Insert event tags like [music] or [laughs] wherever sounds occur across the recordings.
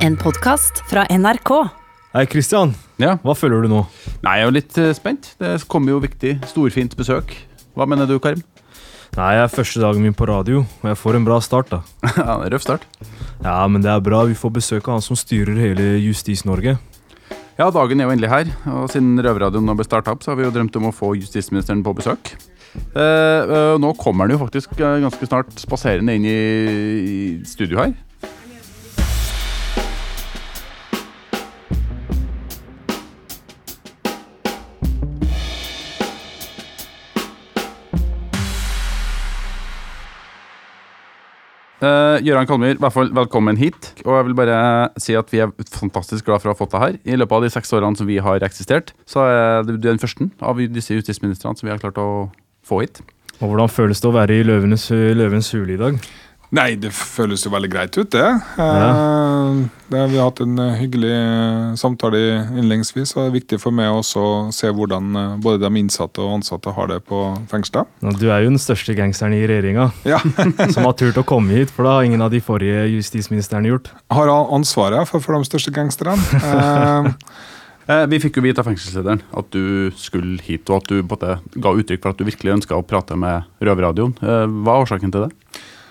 En podkast fra NRK. Hei, Kristian. Ja. Hva føler du nå? Nei, jeg er jo litt eh, spent. Det kommer jo viktig, storfint besøk. Hva mener du, Karim? Nei, jeg er første dagen min på radio, og jeg får en bra start, da. [laughs] ja, Røff start. Ja, men det er bra. Vi får besøk av han som styrer hele Justis-Norge. Ja, dagen er jo endelig her. Og siden Røverradioen nå ble starta opp, så har vi jo drømt om å få justisministeren på besøk. Eh, eh, nå kommer han jo faktisk eh, ganske snart spaserende inn i, i studio her. Uh, Gøran Kalmyr, hvert fall velkommen hit. Og jeg vil bare si at vi er fantastisk glad for å ha fått deg her. I løpet av de seks årene som vi har eksistert, så er du den første av disse justisministrene som vi har klart å få hit. Og hvordan føles det å være i Løvenes, Løvens hule i dag? Nei, det føles jo veldig greit ut, det. Ja. Det vi har hatt en eh, hyggelig eh, samtale innledningsvis. og Det er viktig for meg også å se hvordan eh, både de innsatte og ansatte har det på fengselet. Du er jo den største gangsteren i regjeringa Ja. [laughs] som har turt å komme hit, for det har ingen av de forrige justisministrene gjort. Har ansvaret for, for de største gangsterne. [laughs] Eh, Eh, vi fikk jo vite av fengselslederen at du skulle hit, og at du på en ga uttrykk for at du virkelig ønska å prate med Røverradioen. Hva er årsaken til det?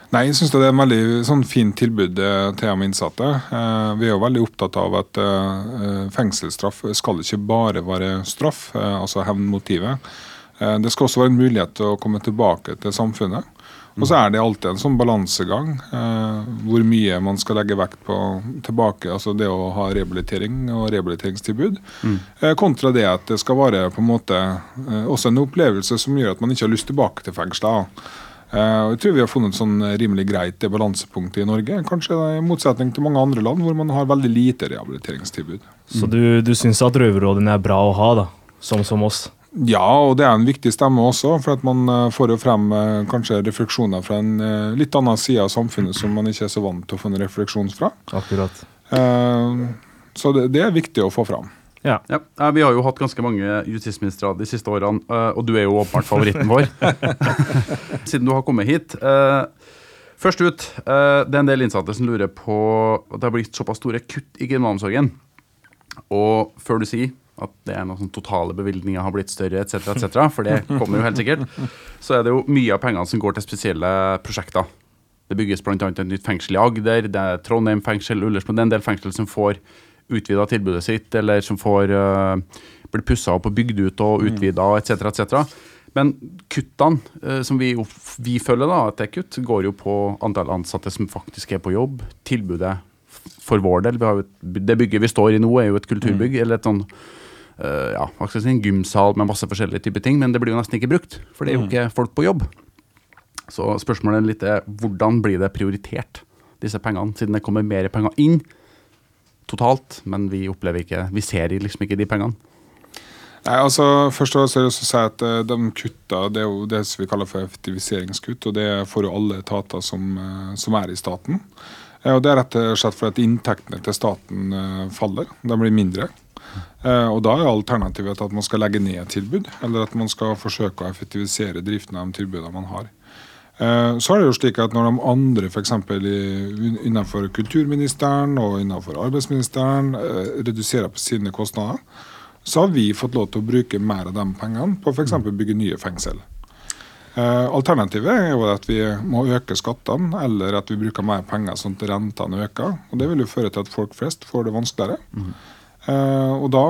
Nei, jeg syns det er en veldig sånn, fint tilbud eh, til de innsatte. Eh, vi er jo veldig opptatt av at eh, fengselsstraff skal ikke bare være straff, eh, altså hevnmotivet. Eh, det skal også være en mulighet til å komme tilbake til samfunnet. Og så er det alltid en sånn balansegang eh, hvor mye man skal legge vekt på tilbake, altså det å ha rehabilitering og rehabiliteringstilbud, eh, kontra det at det skal være på en måte eh, også en opplevelse som gjør at man ikke har lyst tilbake til fengselet. Eh, og jeg tror vi har funnet sånn rimelig greit det balansepunktet i Norge. Kanskje i motsetning til mange andre land hvor man har veldig lite rehabiliteringstilbud. Så du, du syns at røverrådene er bra å ha, da? Som som oss? Ja, og det er en viktig stemme også, for at man eh, får jo frem eh, kanskje refleksjoner fra en litt annen side av samfunnet som man ikke er så vant til å få en refleksjon fra. Akkurat. Så det, det er viktig å få fram. Ja. Ja, eh, Vi har jo hatt ganske mange justisministre de siste årene, eh, og du er jo åpenbart favoritten vår. [laughs] Siden du har kommet hit. eh, Først ut, det er en del innsatte som lurer på at det har blitt såpass store kutt i kriminalomsorgen. Og før du sier at det er noen totale bevilgninger har blitt større, etc., etc., for det kommer jo helt sikkert, så er det jo mye av pengene som går til spesielle prosjekter. Det bygges bl.a. et nytt fengsel i Agder, det er Trondheim fengsel, Ullersmo. Det er en del fengsel som får utvida tilbudet sitt, eller som får uh, blir pussa opp og bygd ut og utvida, etc., etc. Men kuttene eh, som vi, vi føler da, er kutt, går jo på antall ansatte som faktisk er på jobb. Tilbudet for vår del. Et, det bygget vi står i nå, er jo et kulturbygg. eller et sånn eh, ja, en gymsal med masse forskjellige typer ting, men det blir jo nesten ikke brukt. For det er jo ikke folk på jobb. Så spørsmålet er litt hvordan blir det prioritert, disse pengene, siden det kommer mer penger inn totalt, men vi opplever ikke Vi ser liksom ikke de pengene. Nei, altså Først og fremst si at eh, de kutta, det er jo det som vi kaller for effektiviseringskutt. og Det får jo alle etater som, eh, som er i staten. Eh, og Det er rett og slett fordi inntektene til staten faller. De blir mindre. Og Da er alternativet at man skal legge ned et tilbud, eller at man skal forsøke å effektivisere driften av de tilbudene man har. Eh, Så er det jo slik at når de andre f.eks. innenfor kulturministeren og innenfor arbeidsministeren eh, reduserer på sine kostnader, så har vi fått lov til å bruke mer av de pengene på f.eks. bygge nye fengsel. Eh, alternativet er jo at vi må øke skattene, eller at vi bruker mer penger sånn at rentene øker. og Det vil jo føre til at folk flest får det vanskeligere. Eh, og Da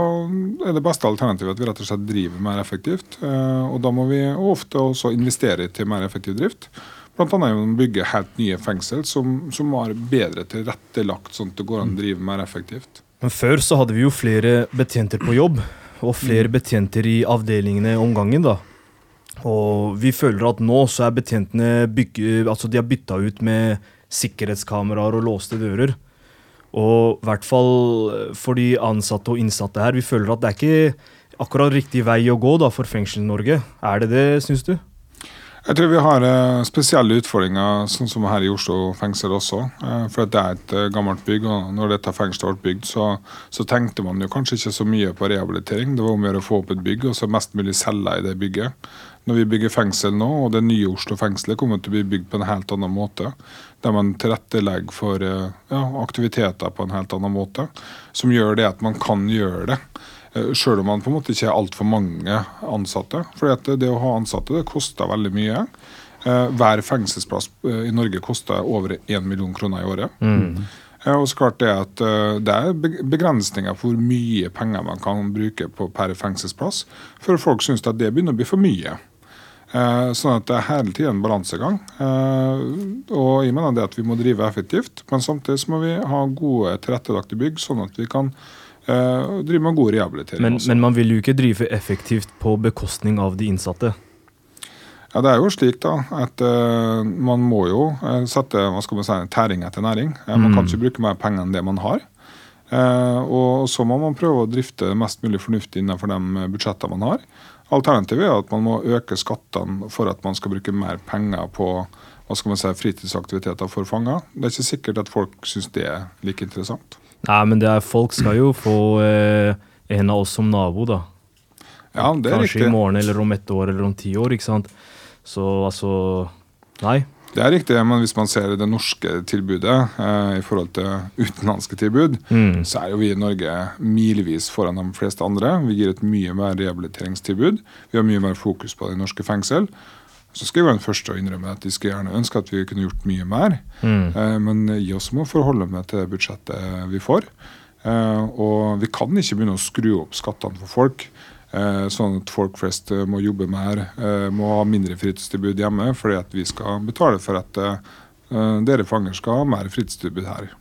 er det beste alternativet at vi rett og slett driver mer effektivt. Eh, og Da må vi ofte også investere til mer effektiv drift. Annet gjennom å bygge helt nye fengsel som, som er bedre tilrettelagt, sånn at det går an å drive mer effektivt. Men før så hadde vi jo flere betjenter på jobb, og flere betjenter i avdelingene om gangen, da. Og vi føler at nå så er betjentene bygge, altså de har bytta ut med sikkerhetskameraer og låste dører. Og i hvert fall for de ansatte og innsatte her, vi føler at det er ikke akkurat riktig vei å gå da for Fengsel-Norge. Er det det, syns du? Jeg tror vi har eh, spesielle utfordringer, sånn som her i Oslo fengsel også. Eh, for det er et eh, gammelt bygg, og når dette fengselet ble bygd, så, så tenkte man jo kanskje ikke så mye på rehabilitering. Det var om å gjøre å få opp et bygg og så mest mulig selge i det bygget. Når vi bygger fengsel nå, og det nye Oslo fengselet kommer til å bli bygd på en helt annen måte, der man tilrettelegger for eh, ja, aktiviteter på en helt annen måte, som gjør det at man kan gjøre det. Eh, Sjøl om man på en måte ikke er altfor mange ansatte. For det å ha ansatte det koster veldig mye. Eh, hver fengselsplass i Norge koster over 1 million kroner i året. Mm. Og så klart Det at det er begrensninger for hvor mye penger man kan bruke på per fengselsplass. For folk syns at det begynner å bli for mye. Eh, sånn at det er hele tiden en balansegang. Eh, og jeg mener det at vi må drive effektivt, men samtidig må vi ha gode tilrettelagte bygg, sånn at vi kan eh, drive med god rehabilitering. Men, men, man vil jo ikke drive effektivt på bekostning av de innsatte? Ja, Det er jo slik da, at man må jo sette hva skal man si, tæring etter næring. Man mm. kan ikke bruke mer penger enn det man har. og så må man prøve å drifte mest mulig fornuftig innenfor de budsjettene man har. Alternativet er at man må øke skattene for at man skal bruke mer penger på hva skal man si, fritidsaktiviteter for fanger. Det er ikke sikkert at folk syns det er like interessant. Nei, men er, folk skal jo få eh, en av oss som nabo, da. Ja, det er Kanskje riktig. i morgen eller om ett år eller om ti år, ikke sant. Så altså Nei. Det er riktig, men hvis man ser det norske tilbudet eh, i forhold til utenlandske tilbud, mm. så er jo vi i Norge milevis foran de fleste andre. Vi gir et mye mer rehabiliteringstilbud. Vi har mye mer fokus på det i norske fengsel. Så skal jeg være den første å innrømme at de skulle gjerne ønske at vi kunne gjort mye mer. Mm. Eh, men jeg også må forholde meg til budsjettet vi får. Eh, og vi kan ikke begynne å skru opp skattene for folk. Eh, sånn at folk flest eh, må jobbe mer, eh, må ha mindre fritidstilbud hjemme fordi at vi skal betale for at dere fanger skal ha mer fritidstilbud her.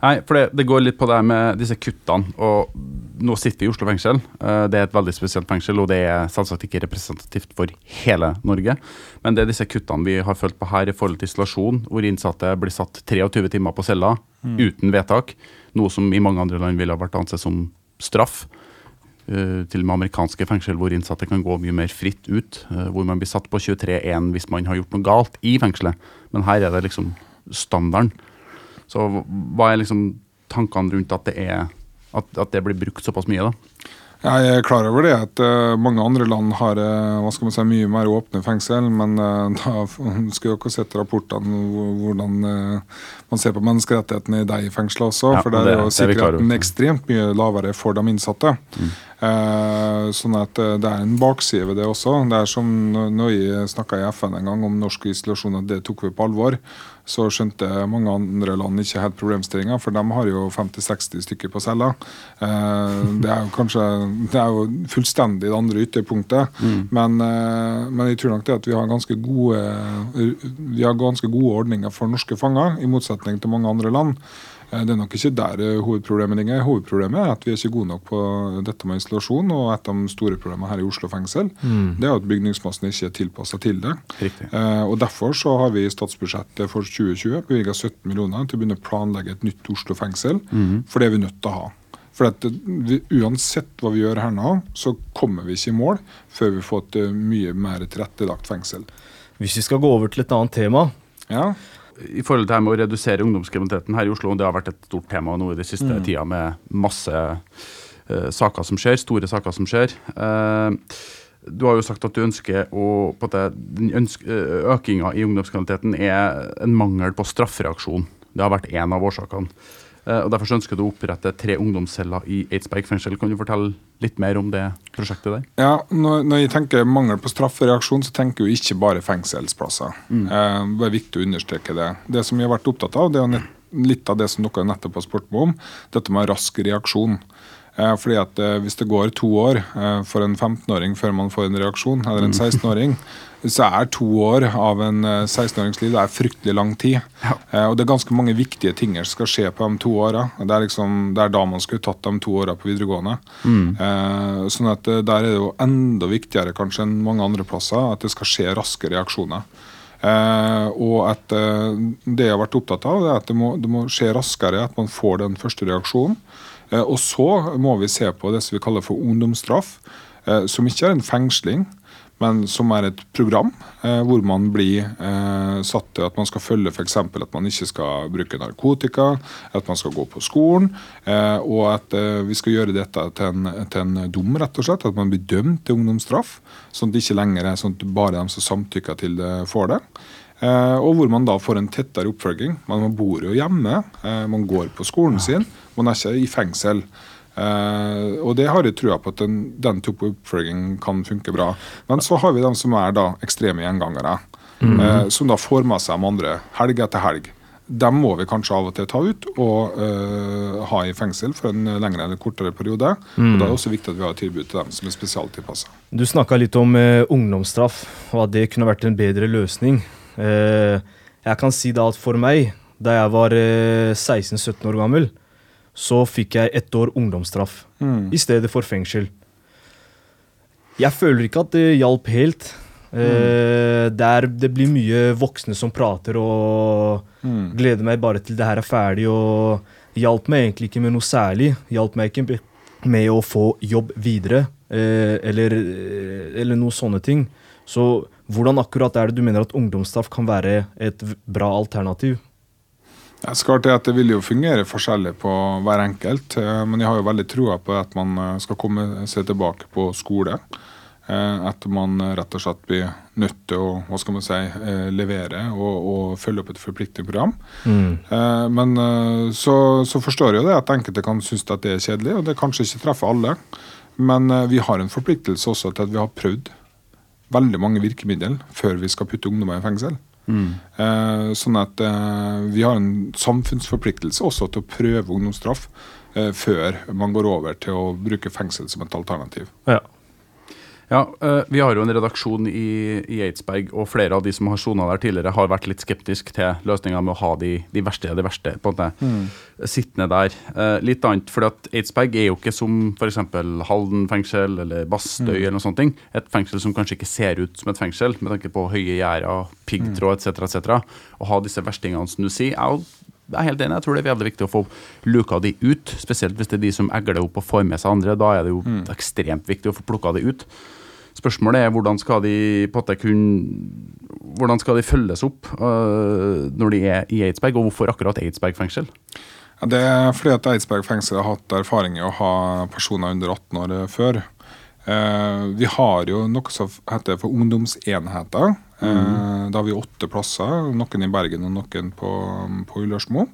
Nei, for det, det, går litt på det her med disse kuttene. og Nå sitter vi i Oslo fengsel. Det er et veldig spesielt fengsel, og det er selvsagt ikke representativt for hele Norge. Men det er disse kuttene vi har følt på her i forhold til isolasjon, hvor innsatte blir satt 23 timer på cella mm. uten vedtak. Noe som i mange andre land ville ha vært ansett som straff. Eh, til og med amerikanske fengsel hvor innsatte kan gå mye mer fritt ut. Eh, hvor man blir satt på 23-1 hvis man har gjort noe galt i fengselet. Men her er det liksom standarden. Så hva er liksom tankene rundt at det, er, at, at det blir brukt såpass mye? da? Jeg er klar over det at uh, mange andre land har uh, hva skal man si, mye mer åpne fengsel. Men uh, [laughs] da skulle dere sett rapportene hvordan man ser på menneskerettighetene i de fengslene også. Ja, for der er jo sikkerheten ekstremt mye lavere for de innsatte. Mm. sånn at det er en bakside ved det også. Det er som når jeg snakka i FN en gang om norsk isolasjon, at det tok vi på alvor så skjønte mange andre land ikke helt problemstillinga, for de har jo 50-60 stykker på cella. Eh, det er jo kanskje det er jo fullstendig det andre ytterpunktet, mm. men, eh, men, jeg tror nok det at vi har ganske gode vi har ganske gode ordninger for norske fanger, i motsetning til mange andre land. Eh, det er nok ikke der eh, hovedproblemet ligger. Hovedproblemet er at vi er ikke gode nok på dette med isolasjon. Og et av de store problemene her i Oslo fengsel mm. det er at bygningsmassen ikke er tilpassa til det. Eh, og Derfor så har vi i statsbudsjettet for 2020 bevilga 17 millioner til å begynne å planlegge et nytt Oslo fengsel. Mm. For det er vi nødt til å ha. For at vi, Uansett hva vi gjør her nå, så kommer vi ikke i mål før vi får et mye mer tilrettelagt fengsel. Hvis vi skal gå over til et annet tema, ja i forhold til å redusere ungdomskriminaliteten her i Oslo, det har vært et stort tema nå i det siste mm. tida med masse uh, saker som skjer, store saker som skjer. Uh, du har jo sagt at du ønsker å på det, ønske, uh, i ungdomskriminaliteten er en mangel på straffereaksjon. Det har vært én av årsakene. Eh, og Derfor ønsker du å opprette tre ungdomsceller i Eidsberg fengsel. Kan du fortelle litt mer om det prosjektet der? Ja, Når, når jeg tenker mangel på straffereaksjon, så tenker jeg ikke bare fengselsplasser. Mm. Eh, det er viktig å understreke det. Det som jeg har vært opptatt av, det er litt av det som dere nettopp har spurt meg om, dette med rask reaksjon. Eh, fordi at eh, Hvis det går to år eh, for en 15-åring før man får en reaksjon, eller en 16-åring, mm. [laughs] så er to år av en 16-årings liv det er fryktelig lang tid. Ja. Og Det er ganske mange viktige ting som skal skje på de to åra. Det, liksom, det, er da man skulle tatt de to åra på videregående. Mm. sånn at Der er det jo enda viktigere kanskje enn mange andre plasser at det skal skje raske reaksjoner. Uh, og at uh, det jeg har vært opptatt av, er at det må, det må, skje raskere, at man får den første reaksjonen. Eh, og så må vi se på det som vi kaller for ungdomsstraff, eh, som ikke er en fengsling, men som er et program eh, hvor man blir satt til at man skal følge f.eks. at man ikke skal bruke narkotika, at man skal gå på skolen, og at vi skal gjøre dette til en, til en, dom, rett og slett. At man blir dømt til ungdomsstraff, sånn at det ikke lenger er sånn at bare de som samtykker til det, får det. Eh, og hvor man da får en tettere oppfølging. Man bor jo hjemme, eh, man går på skolen sin, man er ikke i fengsel. Uh, og det har jeg trua på at den, den type oppfølging kan funke bra. Men så har vi dem som er da ekstreme gjengangere. Mm. Uh, som da får med seg de andre helg etter helg. Dem må vi kanskje av og til ta ut og uh, ha i fengsel for en lengre eller kortere periode. Mm. Og Da er det også viktig at vi har et tilbud til dem som er spesialtilpassa. Du snakka litt om ungdomsstraff, og at det kunne vært en bedre løsning. Jeg kan si da at for meg, da jeg var 16-17 år gammel, så fikk jeg ett år ungdomsstraff mm. i stedet for fengsel. Jeg føler ikke at det hjalp helt. Mm. Eh, der det blir mye voksne som prater og mm. gleder meg bare til det her er ferdig. og Hjalp meg egentlig ikke med noe særlig. Hjalp meg ikke med å få jobb videre eh, eller, eh, eller noe sånne ting. Så hvordan akkurat er det du mener at ungdomsstraff kan være et bra alternativ? Jeg skal til at Det vil jo fungere forskjellig på hver enkelt, eh, men jeg har jo veldig troa på at man eh, skal komme seg tilbake på skole. Eh, at man rett og slett blir nødt til å hva skal man si, levere og, og følge opp et forpliktende program. Mm. Men så, så, forstår jeg jo det at enkelte kan synes at det er kjedelig, og det kanskje ikke treffer alle. Men vi har en forpliktelse også til at vi har prøvd veldig mange virkemidler før vi skal putte ungdommer i fengsel. Mm. Eh, sånn at eh, vi har en samfunnsforpliktelse også til å prøve ungdomsstraff eh, før man går over til å bruke fengsel som et alternativ. Ja. Ja, Vi har jo en redaksjon i, i Eidsberg, og flere av de som har sona der tidligere, har vært litt skeptisk til løsninga med å ha de, de verste de verste på en måte mm. sittende der. litt annet, for Eidsberg er jo ikke som f.eks. Halden fengsel eller Bastøy mm. eller noe sånt. Et fengsel som kanskje ikke ser ut som et fengsel, med tanke på høye gjerder, piggtråd etc. etc. Å ha disse verstingene som du sier. Jeg er helt enig. Jeg tror det er veldig viktig å få luka de ut. Spesielt hvis det er de som egler opp og får med seg andre. Da er det jo mm. ekstremt viktig å få plukka de ut. Spørsmålet er hvordan skal de på at kunne hvordan skal de følges opp uh, når de er i Eidsberg, og hvorfor akkurat Eidsberg fengsel? Ja, det er fordi at Eidsberg fengsel har hatt erfaring i å ha personer under 18 år før. Uh, vi har jo noe som heter for ungdomsenheter. Mm. Da har vi åtte plasser, noen i Bergen og noen på, på Ullersmo.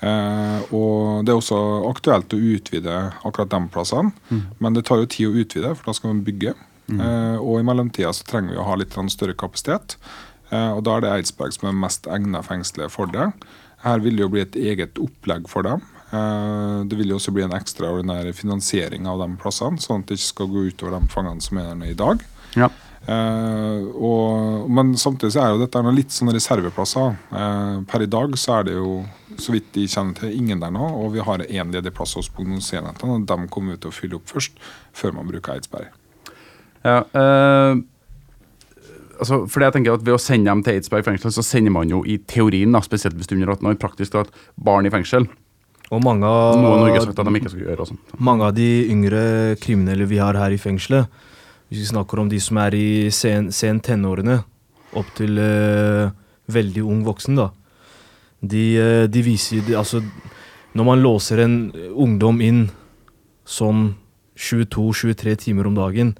Eh, og Det er også aktuelt å utvide akkurat de plassene, mm. men det tar jo tid å utvide, for da skal man bygge. Mm. Eh, og i mellomtida så trenger vi å ha litt større kapasitet, eh, og da er det Eidsberg som er mest egnet fengselet for det. Her vil det jo bli et eget opplegg for dem. Eh, det vil jo også bli en ekstraordinær finansiering av de plassene, sånn at det ikke skal gå utover de fangene som er der i dag. Ja. Uh, og, men samtidig så er jo dette litt sånne reserveplasser. Uh, per i dag så er det jo, så vidt de kjenner til, ingen der nå. Og vi har én ledig plass hos prognoseenhetene, og dem kommer vi til å fylle opp først, før man bruker Eidsberg. Ja, uh, altså, fordi jeg tenker at Ved å sende dem til Eidsberg fengsel, så sender man jo i teorien, da, spesielt hvis du er under 18 år, praktisk talt barn i fengsel. Og mange av, Norge sagt at de ikke skal gjøre også. mange av de yngre kriminelle vi har her i fengselet, hvis vi snakker om de som er i sen, sen tenårene, opp til uh, veldig ung voksen, da. De, uh, de viser de, Altså, når man låser en ungdom inn sånn 22-23 timer om dagen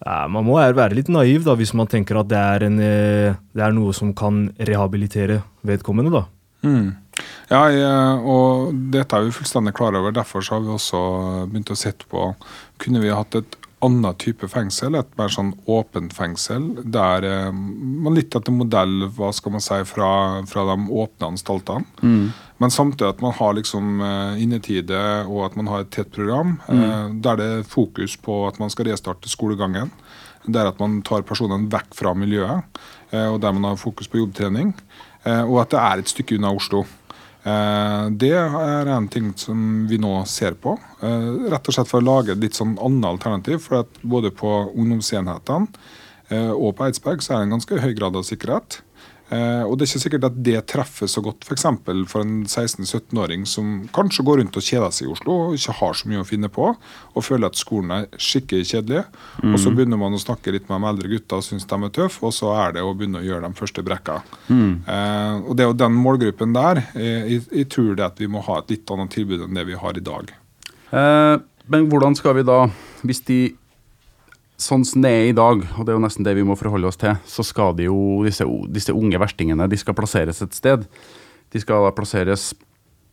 ja, Man må være litt naiv da, hvis man tenker at det er, en, uh, det er noe som kan rehabilitere vedkommende. da. Mm. Ja, og dette er vi fullstendig klar over. Derfor har vi også begynt å sette på Kunne vi hatt et annen type fengsel, et mer sånn åpent fengsel, der eh, man litt etter modell hva skal man si, fra, fra de åpne anstaltene. Mm. Men samtidig at man har liksom eh, innetide og at man har et tett program, mm. eh, der det er fokus på at man skal restarte skolegangen. Der at man tar personene vekk fra miljøet, og der man har fokus på jobbtrening. Og at det er et stykke unna Oslo. Eh, det er en ting som vi nå ser på. Eh, rett og slett for å lage et litt sånn annet alternativ. For at både på ungdomsenhetene eh, og på Eidsberg så er det en ganske høy grad av sikkerhet. Eh, og det er ikke sikkert at det treffer så godt f.eks. For, for en 16-17-åring som kanskje går rundt og kjeder seg i Oslo og ikke har så mye å finne på, og føler at skolen er skikkelig kjedelig. Mm. Og så begynner man å snakke litt med de eldre gutta og syns de er tøffe, og så er det å begynne å gjøre de første brekka. Mm. Eh, og det er jo den målgruppen der. Eh, jeg, jeg, tror det at vi må ha et litt annet tilbud enn det vi har i dag. Eh, men hvordan skal vi da, hvis de sånn som det er i dag, og det er jo nesten det vi må forholde oss til, så skal de jo, disse, disse unge verstingene de skal plasseres et sted. De skal da plasseres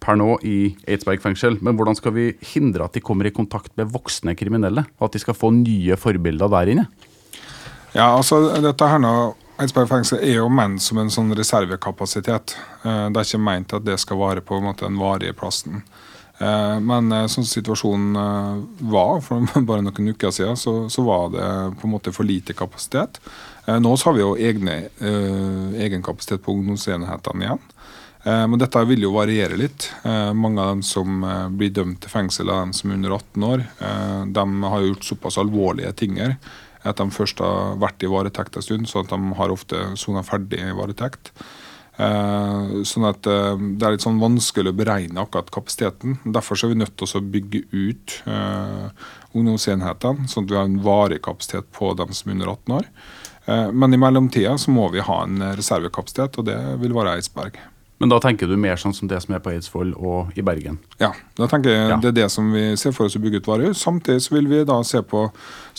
per nå i Eidsberg fengsel. Men hvordan skal vi hindre at de kommer i kontakt med voksne kriminelle? Og at de skal få nye forbilder der inne? Ja, altså dette her nå Eidsberg fengsel er jo ment som en sånn reservekapasitet. Eh, det er ikke meint at det skal vare på en måte den varige plassen. Eh, men eh, sånn situasjonen eh, var for [laughs] bare noen uker siden, så, så, var det på en måte for lite kapasitet. Nå har vi jo egne, egen kapasitet på ungdomsenhetene igjen. Men dette vil jo variere litt. Mange av dem som blir dømt til fengsel, av dem som er under 18 år. De har gjort såpass alvorlige ting at de først har vært i varetekt en stund, så de har ofte sona ferdig i varetekt. Uh, sånn at uh, Det er litt sånn vanskelig å beregne akkurat kapasiteten. Derfor er vi nødt til å bygge ut uh, ungdomsenhetene, sånn at vi har en varig kapasitet på dem som er under 18 år. men i mellomtida så må vi ha en reservekapasitet, og det vil være Eidsberg. Men da tenker du mer sånn som det som er på Eidsvoll og i Bergen? Ja, da tenker jeg ja. det er det som vi ser for oss å bygge ut varehus. Samtidig så vil vi da se på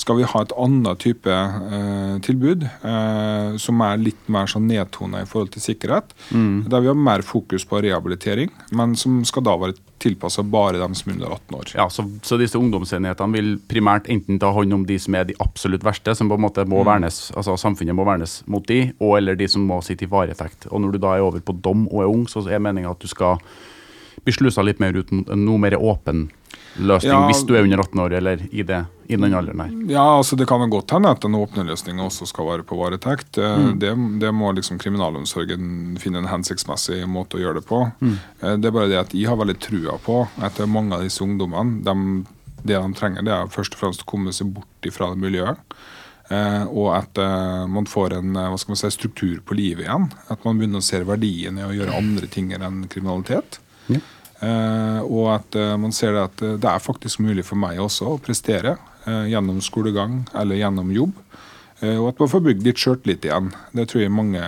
skal vi ha et annet type eh, tilbud eh, som er litt mer sånn nedtona i forhold til sikkerhet. Mm. Der vi har mer fokus på rehabilitering, men som skal da være tilpassa bare dem som er under 18 år. Ja, så, så, disse ungdomsenhetene vil primært enten ta hånd om de som er de absolutt verste, som på en måte må mm. vernes, altså samfunnet må vernes mot de, og eller de som må sitte i varetekt. Og når du da er over på dom og er ung, så er meninga at du skal bli slusa litt mer ut mot noe mer åpen løsning ja, hvis du er under 18 år eller i, det, i den alderen her? Ja, altså Det kan godt hende at den åpne løsninga også skal være på varetekt. Eh, mm. Det, det, må liksom kriminalomsorgen finne en hensiktsmessig måte å gjøre det på. Mm. Eh, det er bare det at jeg har veldig trua på at mange av disse ungdommene de, det de trenger, det er først og fremst å komme seg bort fra det miljøet. Eh, og at eh, man får en hva skal man si, struktur på livet igjen. At man begynner å se verdien i å gjøre andre ting enn kriminalitet. Ja. Eh, og at eh, man ser at eh, det er faktisk mulig for meg også å prestere gjennom skolegang eller gjennom jobb. Og at man får bygd litt sjøltillit igjen. Det tror jeg mange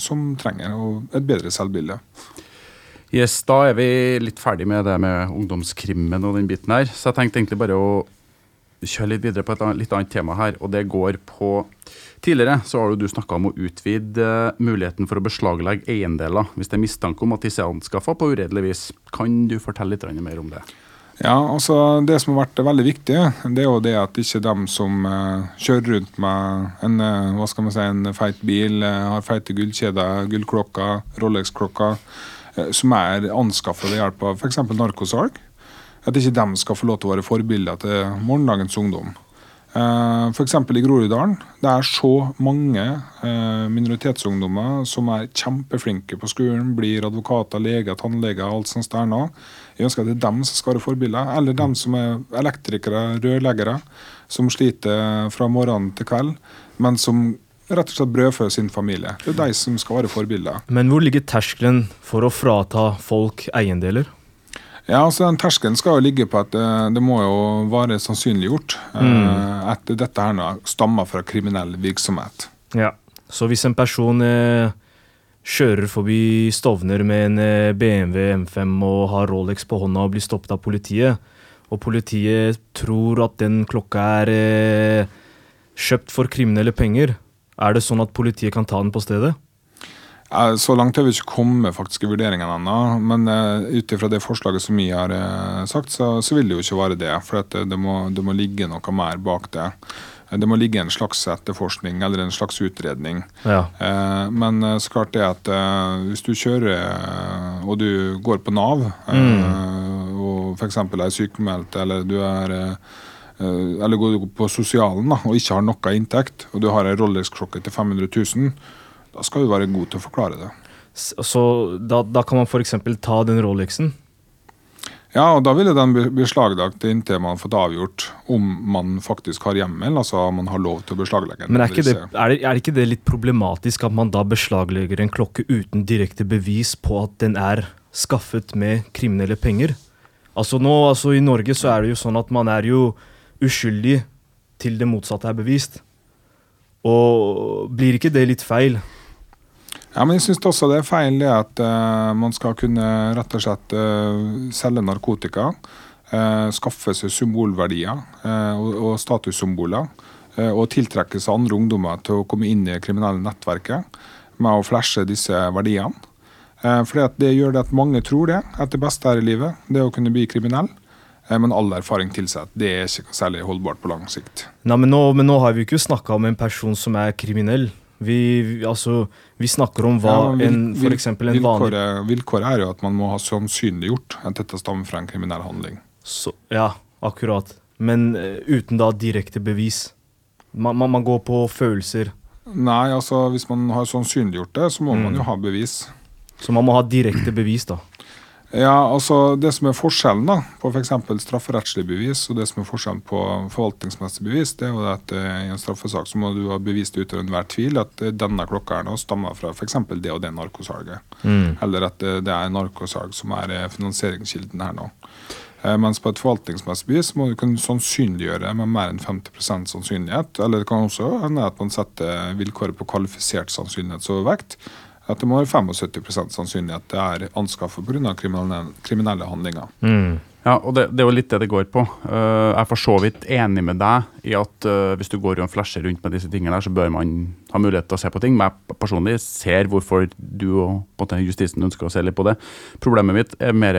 som trenger, og et bedre selvbilde. Yes, Da er vi litt ferdig med det med ungdomskrimmen og den biten her. Så jeg tenkte egentlig bare å kjøre litt videre på et litt annet tema her, og det går på Tidligere så har du snakka om å utvide eh, muligheten for å beslaglegge eiendeler hvis det er mistanke om at disse er anskaffa på uredelig vis. Kan du fortelle litt mer om det? Ja, altså Det som har vært veldig viktig, det er jo det at ikke de som uh, kjører rundt med en, uh, hva skal man si, en feit bil, har feite gullkjeder, gullklokker, Rolex-klokker, som er anskaffa ved hjelp av f.eks. narkosalg, at ikke de skal få lov til å være forbilder til morgendagens ungdom. Uh, F.eks. i Groruddalen. Det er så mange uh, minoritetsungdommer som er kjempeflinke på skolen, blir advokater, leger, tannleger, alt sånt der nå. Jeg ønsker at det er dem som skal være forbilder. Eller dem som er elektrikere, rørleggere, som sliter fra morgen til kveld, men som rett og slett brødfø sin familie. Det er de som skal være forbilder. Men hvor ligger terskelen for å frata folk eiendeler? Ja, altså den Terskelen skal jo ligge på at det, eh, må jo være sannsynliggjort eh, mm. at dette her nå stammer fra kriminell virksomhet. Ja, Så hvis en person eh, kjører forbi Stovner med en BMW M5 og har Rolex på hånda og blir stoppet av politiet, og politiet tror at den klokka er eh, kjøpt for kriminelle penger, er det sånn at politiet kan ta den på stedet? Så langt har vi ikke kommet faktisk i vurderingene ennå. Men uh, ut ifra det forslaget som vi har uh, sagt, så, så, vil det jo ikke være det. For det, det, må, det, må, ligge noe mer bak det. Det må ligge en slags etterforskning eller en slags utredning. Ja. Men så klart det at hvis du kjører og du går på Nav, mm. og f.eks. er sykemeldt eller du er eller går på sosialen da, og ikke har noe inntekt, og du har en Rolex-klokke til 500 000 da skal du være god til å forklare det. Så da, da kan man f.eks. ta den Rolexen? Ja, og da ville den beslaglagt inntil man har fått avgjort om man faktisk har hjemmel, altså om man har lov til å beslaglegge den. Men er ikke, det, er, det, er ikke det litt problematisk at man da beslaglegger en klokke uten direkte bevis på at den er skaffet med kriminelle penger? Altså nå, altså I Norge så er det jo sånn at man er jo uskyldig til det motsatte er bevist. Og blir ikke det litt feil? Ja, men jeg syns også det er feil det at uh, man skal kunne rett og slett uh, selge narkotika. Uh, skaffe seg symbolverdier og, og statussymboler. og tiltrekke seg andre ungdommer til å komme inn i det kriminelle nettverket med å flashe disse verdiene. for Det gjør det at mange tror det, at det beste her i livet det å kunne bli kriminell. Men all erfaring tilsier at det er ikke særlig holdbart på lang sikt. Nei, men nå, men nå har vi jo ikke snakka om en person som er kriminell. Vi, altså, vi snakker om hva Ja, vil- en, for eksempel en vanlig vilkåret, vilkåret er jo at man må ha sannsynliggjort at dette stammer fra en kriminell handling. så, Ja, akkurat. Men uh, uten da direkte bevis. Man, man, man går på følelser. Nei, altså hvis man har sannsynliggjort det, så må man Mm. jo ha bevis. Så man må ha direkte bevis, da. Ja, altså Det som er forskjellen da, på f.eks. strafferettslig bevis og det som er forskjellen på forvaltningsmessig bevis, det er jo at eh, i en straffesak så må du ha bevist utover enhver tvil at eh, denne klokka her nå stammer fra f.eks. det og det narkosalget. Eller at eh, det er narkosalg som er finansieringskilden her nå. Mens på et forvaltningsmessig bevis må du kunne sannsynliggjøre med mer enn 50% sannsynlighet. Eller det kan også hende at man setter vilkåret på kvalifisert sannsynlighetsovervekt. At det må være 75% sannsynlighet det er anskaffet pga. Kriminelle, kriminelle handlinger. Ja, og det, det er jo litt det det går på. Eh, jeg er for så vidt enig med deg i at eh, hvis du går og flasher rundt med disse tingene, der, så bør man ha mulighet til å se på ting. Men jeg personlig ser hvorfor du og justisen ønsker å se litt på det. Problemet mitt er mer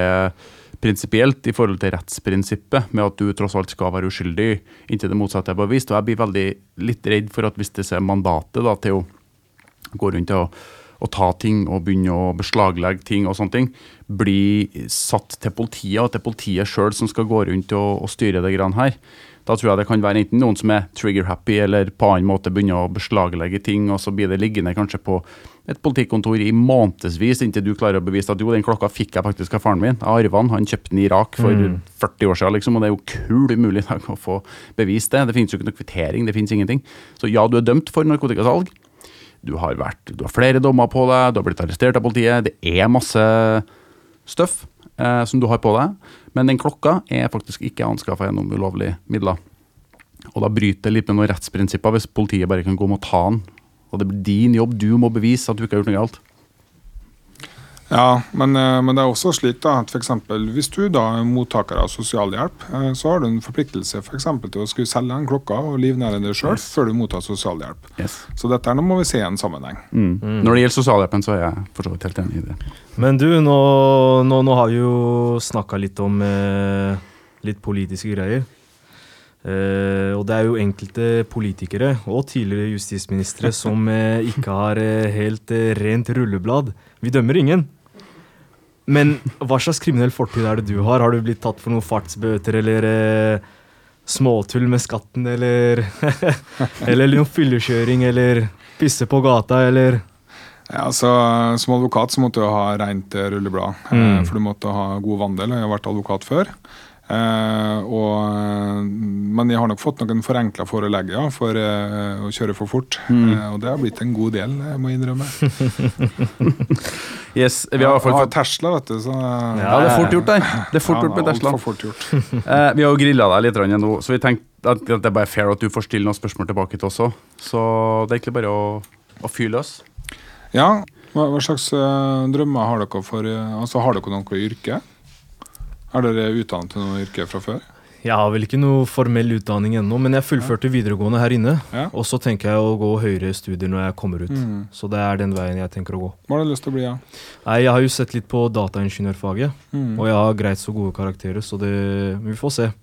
prinsipielt i forhold til rettsprinsippet, med at du tross alt skal være uskyldig inntil det motsatte er bevist. Og jeg blir veldig litt redd for at hvis det er mandatet da, til å gå rundt og å ta ting og begynne å beslaglegge ting og sånne ting, blir satt til politiet, og er politiet sjøl som skal gå rundt og, og styre det grann her. Da tror jeg det kan være enten noen som er trigger-happy, eller på annen måte begynner å beslaglegge ting, og så blir det liggende kanskje på et politikontor i månedsvis inntil du klarer å bevise at jo, den klokka fikk jeg faktisk av faren min. Jeg arva den, han kjøpte den i Irak for 40 år siden, liksom, og det er jo kul umulig å få bevist det. Det finnes jo ikke noe kvittering, det finnes ingenting. Så ja, du er dømt for narkotikasalg. Du har, vært, du har flere dommer på deg, du har blitt arrestert av politiet. Det er masse støff eh, som du har på deg. Men den klokka er faktisk ikke anskaffa gjennom ulovlige midler. Og da bryter det litt med noen rettsprinsipper hvis politiet bare kan gå om og ta den. Og det blir din jobb, du må bevise at du ikke har gjort noe galt. Ja, men, eh, men det er også slik da, at for eksempel, hvis du da er mottaker av sosialhjelp, eh, så har du en forpliktelse for eksempel, til å skulle selge den klokka og livnære deg sjøl før du mottar sosialhjelp. Yes. Så dette er nå må vi se i en sammenheng. Mm. Når det gjelder sosialhjelpen, så er jeg for så vidt helt enig i det. Men du, nå, nå, nå har vi jo snakka litt om eh, litt politiske greier. Eh, og det er jo enkelte politikere og tidligere justisministre [laughs] som eh, ikke har eh, helt eh, rent rulleblad. Vi dømmer ingen. Men hva slags kriminell fortid er det du har? Har du blitt tatt for noen fartsbøter eller eh, småtull med skatten eller [laughs] Eller noe fyllekjøring eller pisse på gata eller Ja, altså, Som advokat så måtte du ha rent eh, rulleblad, eh, Mm. for du måtte ha god vandel. Jeg har vært advokat før. Eh, og, eh, men jeg har nok fått noen forenkla forelegg ja, for eh, å kjøre for fort. Eh, og det har blitt en god del, jeg må innrømme. [laughs] Yes, vi har fått Tesla, vet du. Så, Ja, det er fort gjort der. Det er fort gjort med Tesla. for fort gjort. [laughs] Eh, vi har jo grilla deg litt nå, så vi tenkte at det er bare fair at du får stille noen spørsmål tilbake til oss òg. Så det er egentlig bare å, å fyre løs. Ja, hva, hva slags drømmer har dere for Altså, Har dere noe yrke? Er dere utdannet til noe yrke fra før? Jeg har vel ikke noe formell utdanning ennå, men jeg fullførte videregående her inne. Ja. Og så tenker jeg å gå høyere studier når jeg kommer ut. Mm. Så det er den veien jeg tenker å gå. Hva har du lyst til å bli? Ja? Nei, Jeg har jo sett litt på dataingeniørfaget, Mm. og jeg har greit så gode karakterer, så det, vi får se.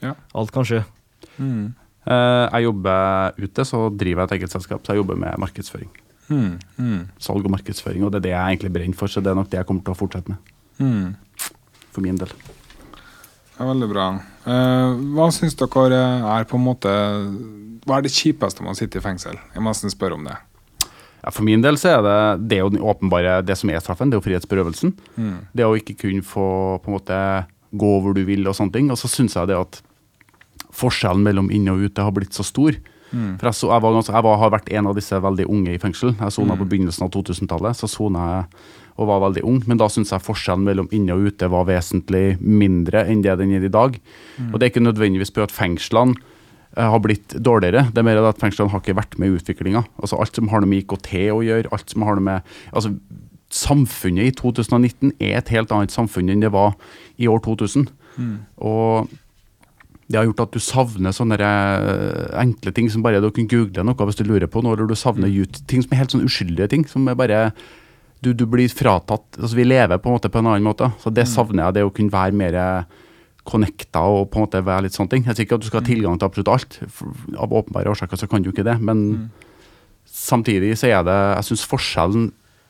Ja. Alt kan skje. Mm. Eh, jeg jobber ute, så driver jeg et eget selskap, så jeg jobber med markedsføring. Mm. Mm. Salg og markedsføring, og det er det jeg egentlig brenner for, så det er nok det jeg kommer til å fortsette med. Mm. For min del. Er veldig bra. Uh, hva syns dere er på en måte Hva er det kjipeste man sitter i fengsel? Jeg må nesten spørre om det. Ja, for min del så er det, det er jo den åpenbare det som er straffen, det er jo frihetsberøvelsen. Mm. Det å ikke kunne få på en måte gå hvor du vil og sånne ting. Og så syns jeg det at forskjellen mellom inne og ute har blitt så stor. For jeg, så, jeg, var jeg var, har vært en av disse veldig unge i fengsel. Jeg sona på begynnelsen av 2000-tallet. Så sona jeg og var veldig ung, men da syns jeg forskjellen mellom inne og ute var vesentlig mindre enn det den er i dag. Og det er ikke nødvendigvis på at fengslene eh, har blitt dårligere. Det er mer at fengslene har ikke vært med i utviklinga. Altså alt som har noe med IKT å gjøre, alt som har noe med altså Samfunnet i 2019 er et helt annet samfunn enn det var i år 2000. Og det har gjort at du savner sånne eh, enkle ting som bare du kan google noe hvis du lurer på noe, eller du savner mm. ting som er helt sånn uskyldige ting. som er bare du, du blir fratatt altså Vi lever på en måte på en annen måte. Så det savner jeg, det å kunne være mer connecta og på en måte være litt sånne ting. Jeg sier ikke at du skal ha tilgang til absolutt alt. Av åpenbare årsaker så kan du ikke det. Men samtidig så er det Jeg syns forskjellen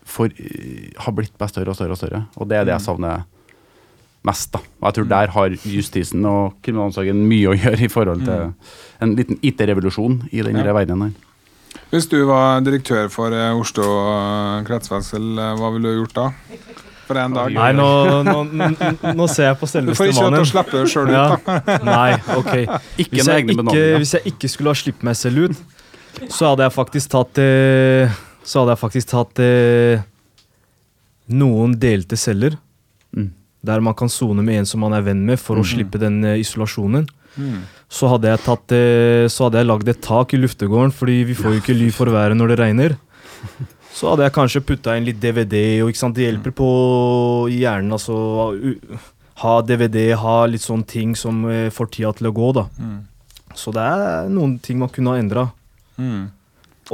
for, eh, har blitt bare større og større og større. Og det er det jeg savner mest. da. Og jeg tror der har justisen og kriminalomsorgen mye å gjøre i forhold til en liten IT-revolusjon i denne Ja. verdenen her. Hvis du var direktør for eh, Oslo eh, kretsfengsel, eh, hva ville du gjort da? For en dag? Nei, nå, nå, nå, ser jeg på Du får ikke lov til å slippe deg sjøl ut, da. [laughs] Nei, ok. Ikke Hvis jeg egne ikke, hvis jeg ikke skulle ha sluppet meg selv ut, så hadde jeg faktisk tatt eh, Så hadde jeg faktisk tatt eh, noen delte celler. Mm. Der man kan sone med en som man er venn med, for å slippe den eh, isolasjonen. Mm. Så hadde jeg tatt eh, Så hadde jeg lagd et tak i luftegården, fordi vi får jo ikke ly for været når det regner. Så hadde jeg kanskje putta inn litt DVD, og det hjelper på hjernen. altså Ha DVD, ha litt sånne ting som eh, får tida til å gå, da. Mm. Så det er noen ting man kunne ha endra. Mm.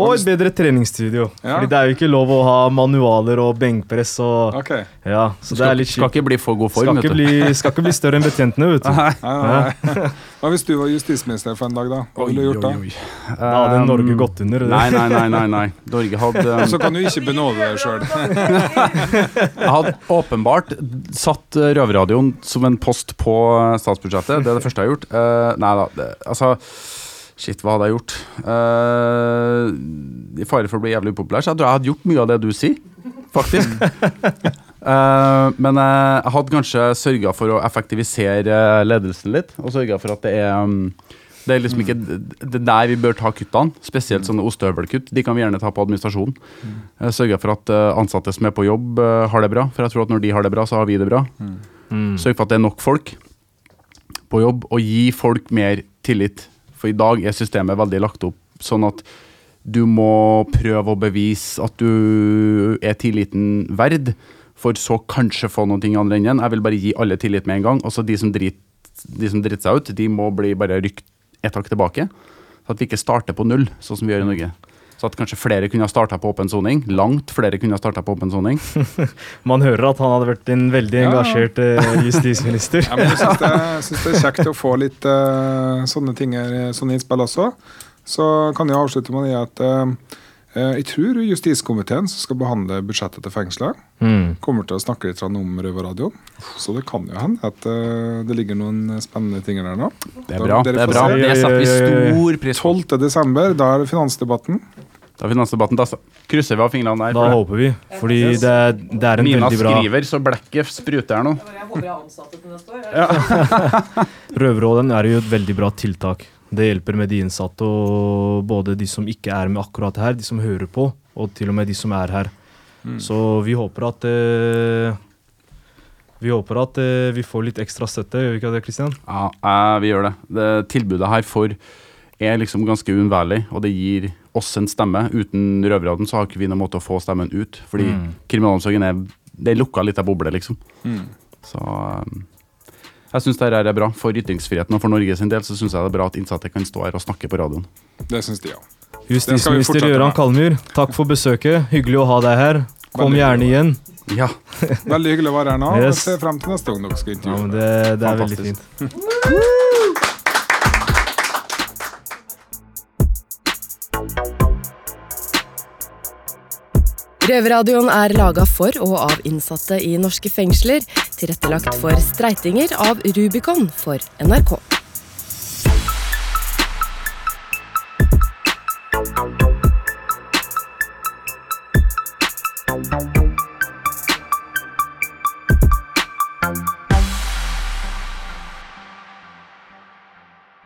Og et bedre treningsstudio. Ja. Fordi det er jo ikke lov å ha manualer og benkpress og Ok. Ja, så det Skal, er litt skal ikke bli for god form, Skal ikke, bli, skal ikke bli større enn betjentene, vet du. [laughs] Nei. Nei, nei. Hva hvis du var justisminister for en dag, da? Hva ville du gjort da? Da hadde Um, Norge gått under. Nei, nei, nei. nei, nei. Norge hadde um, Så kan du ikke benåde deg sjøl. Jeg hadde åpenbart satt eh, Røverradioen som en post på eh, statsbudsjettet. Det er det første jeg har gjort. Uh, nei da, det, altså Shit, hva hadde jeg gjort? Uh, I fare for å bli jævlig upopulær, så jeg tror jeg hadde gjort mye av det du sier, faktisk. uh, [laughs] men jeg hadde kanskje sørga for å effektivisere ledelsen litt, og sørga for at det er um, det er liksom ikke det er der vi bør ta kuttene, spesielt sånne ostehøvelkutt. De kan vi gjerne ta på administrasjon. Eh, Sørge for at ansatte som er på jobb, har det bra. For jeg tror at når de har det bra, så har vi det bra. Mm. Sørg for at det er nok folk på jobb, og gi folk mer tillit. For i dag er systemet veldig lagt opp sånn at du må prøve å bevise at du er tilliten verd, for så kanskje få ting i andre enden. Jeg vil bare gi alle tillit med en gang. Og så de som driter de som driter seg ut, de må bli bare rykt et hakk tilbake. Så at vi ikke starter på null, sånn som vi gjør i Norge. Så at kanskje flere kunne ha starta på åpen soning. Langt flere kunne ha starta på åpen soning. [laughs] Man hører at han hadde vært en veldig Ja. engasjert eh, justisminister. Ja, men jeg syns det, [laughs] synes det er kjekt å få litt uh, sånne ting her, sånne innspill også. Så kan jeg avslutte med å si at eh, jeg tror justiskomiteen som skal behandle budsjettet til fengselet, Mm. kommer til å snakke litt om Røverradioen. Så det kan jo hende at eh, det ligger noen spennende ting der nå. Det er bra. Det er bra. Det setter vi stor pris på. 12. desember, da er det finansdebatten. Da er finansdebatten, da krysser vi av fingrene der. Da det. håper vi. Fordi det er, det er en Mina veldig bra skriver, så blekket spruter her nå. Jeg håper jeg er ansatte til neste år. [laughs] Røverråden er jo et veldig bra tiltak. Det hjelper med de innsatte, og både de som ikke er med akkurat her, de som hører på, og til og med de som er her. Så vi håper at eh, Vi håper at eh, vi får litt ekstra støtte, gjør vi ikke det, Kristian? Ja, eh, vi gjør det. det. Tilbudet her for er liksom ganske uunnværlig, og det gir oss en stemme. Uten Røverradioen så har ikke vi noen måte å få stemmen ut, fordi Mm. kriminalomsorgen er det lukka litt av boble, liksom. Så eh, jeg syns dette er bra. For ytringsfriheten og for Norge sin del så syns jeg det er bra at innsatte kan stå her og snakke på radioen. Det syns de, ja. Justisminister Gøran. Kalmyr, takk for besøket. Hyggelig å ha deg her. Kom Veldig gjerne igjen. Ja, [laughs] Veldig hyggelig å være her nå. Yes. Jeg ser frem til neste gang dere skal Ja, intervjue. men det, det er veldig fint. [laughs] Røverradioen er laga for og av innsatte i norske fengsler. Tilrettelagt for streitinger av Rubicon for NRK.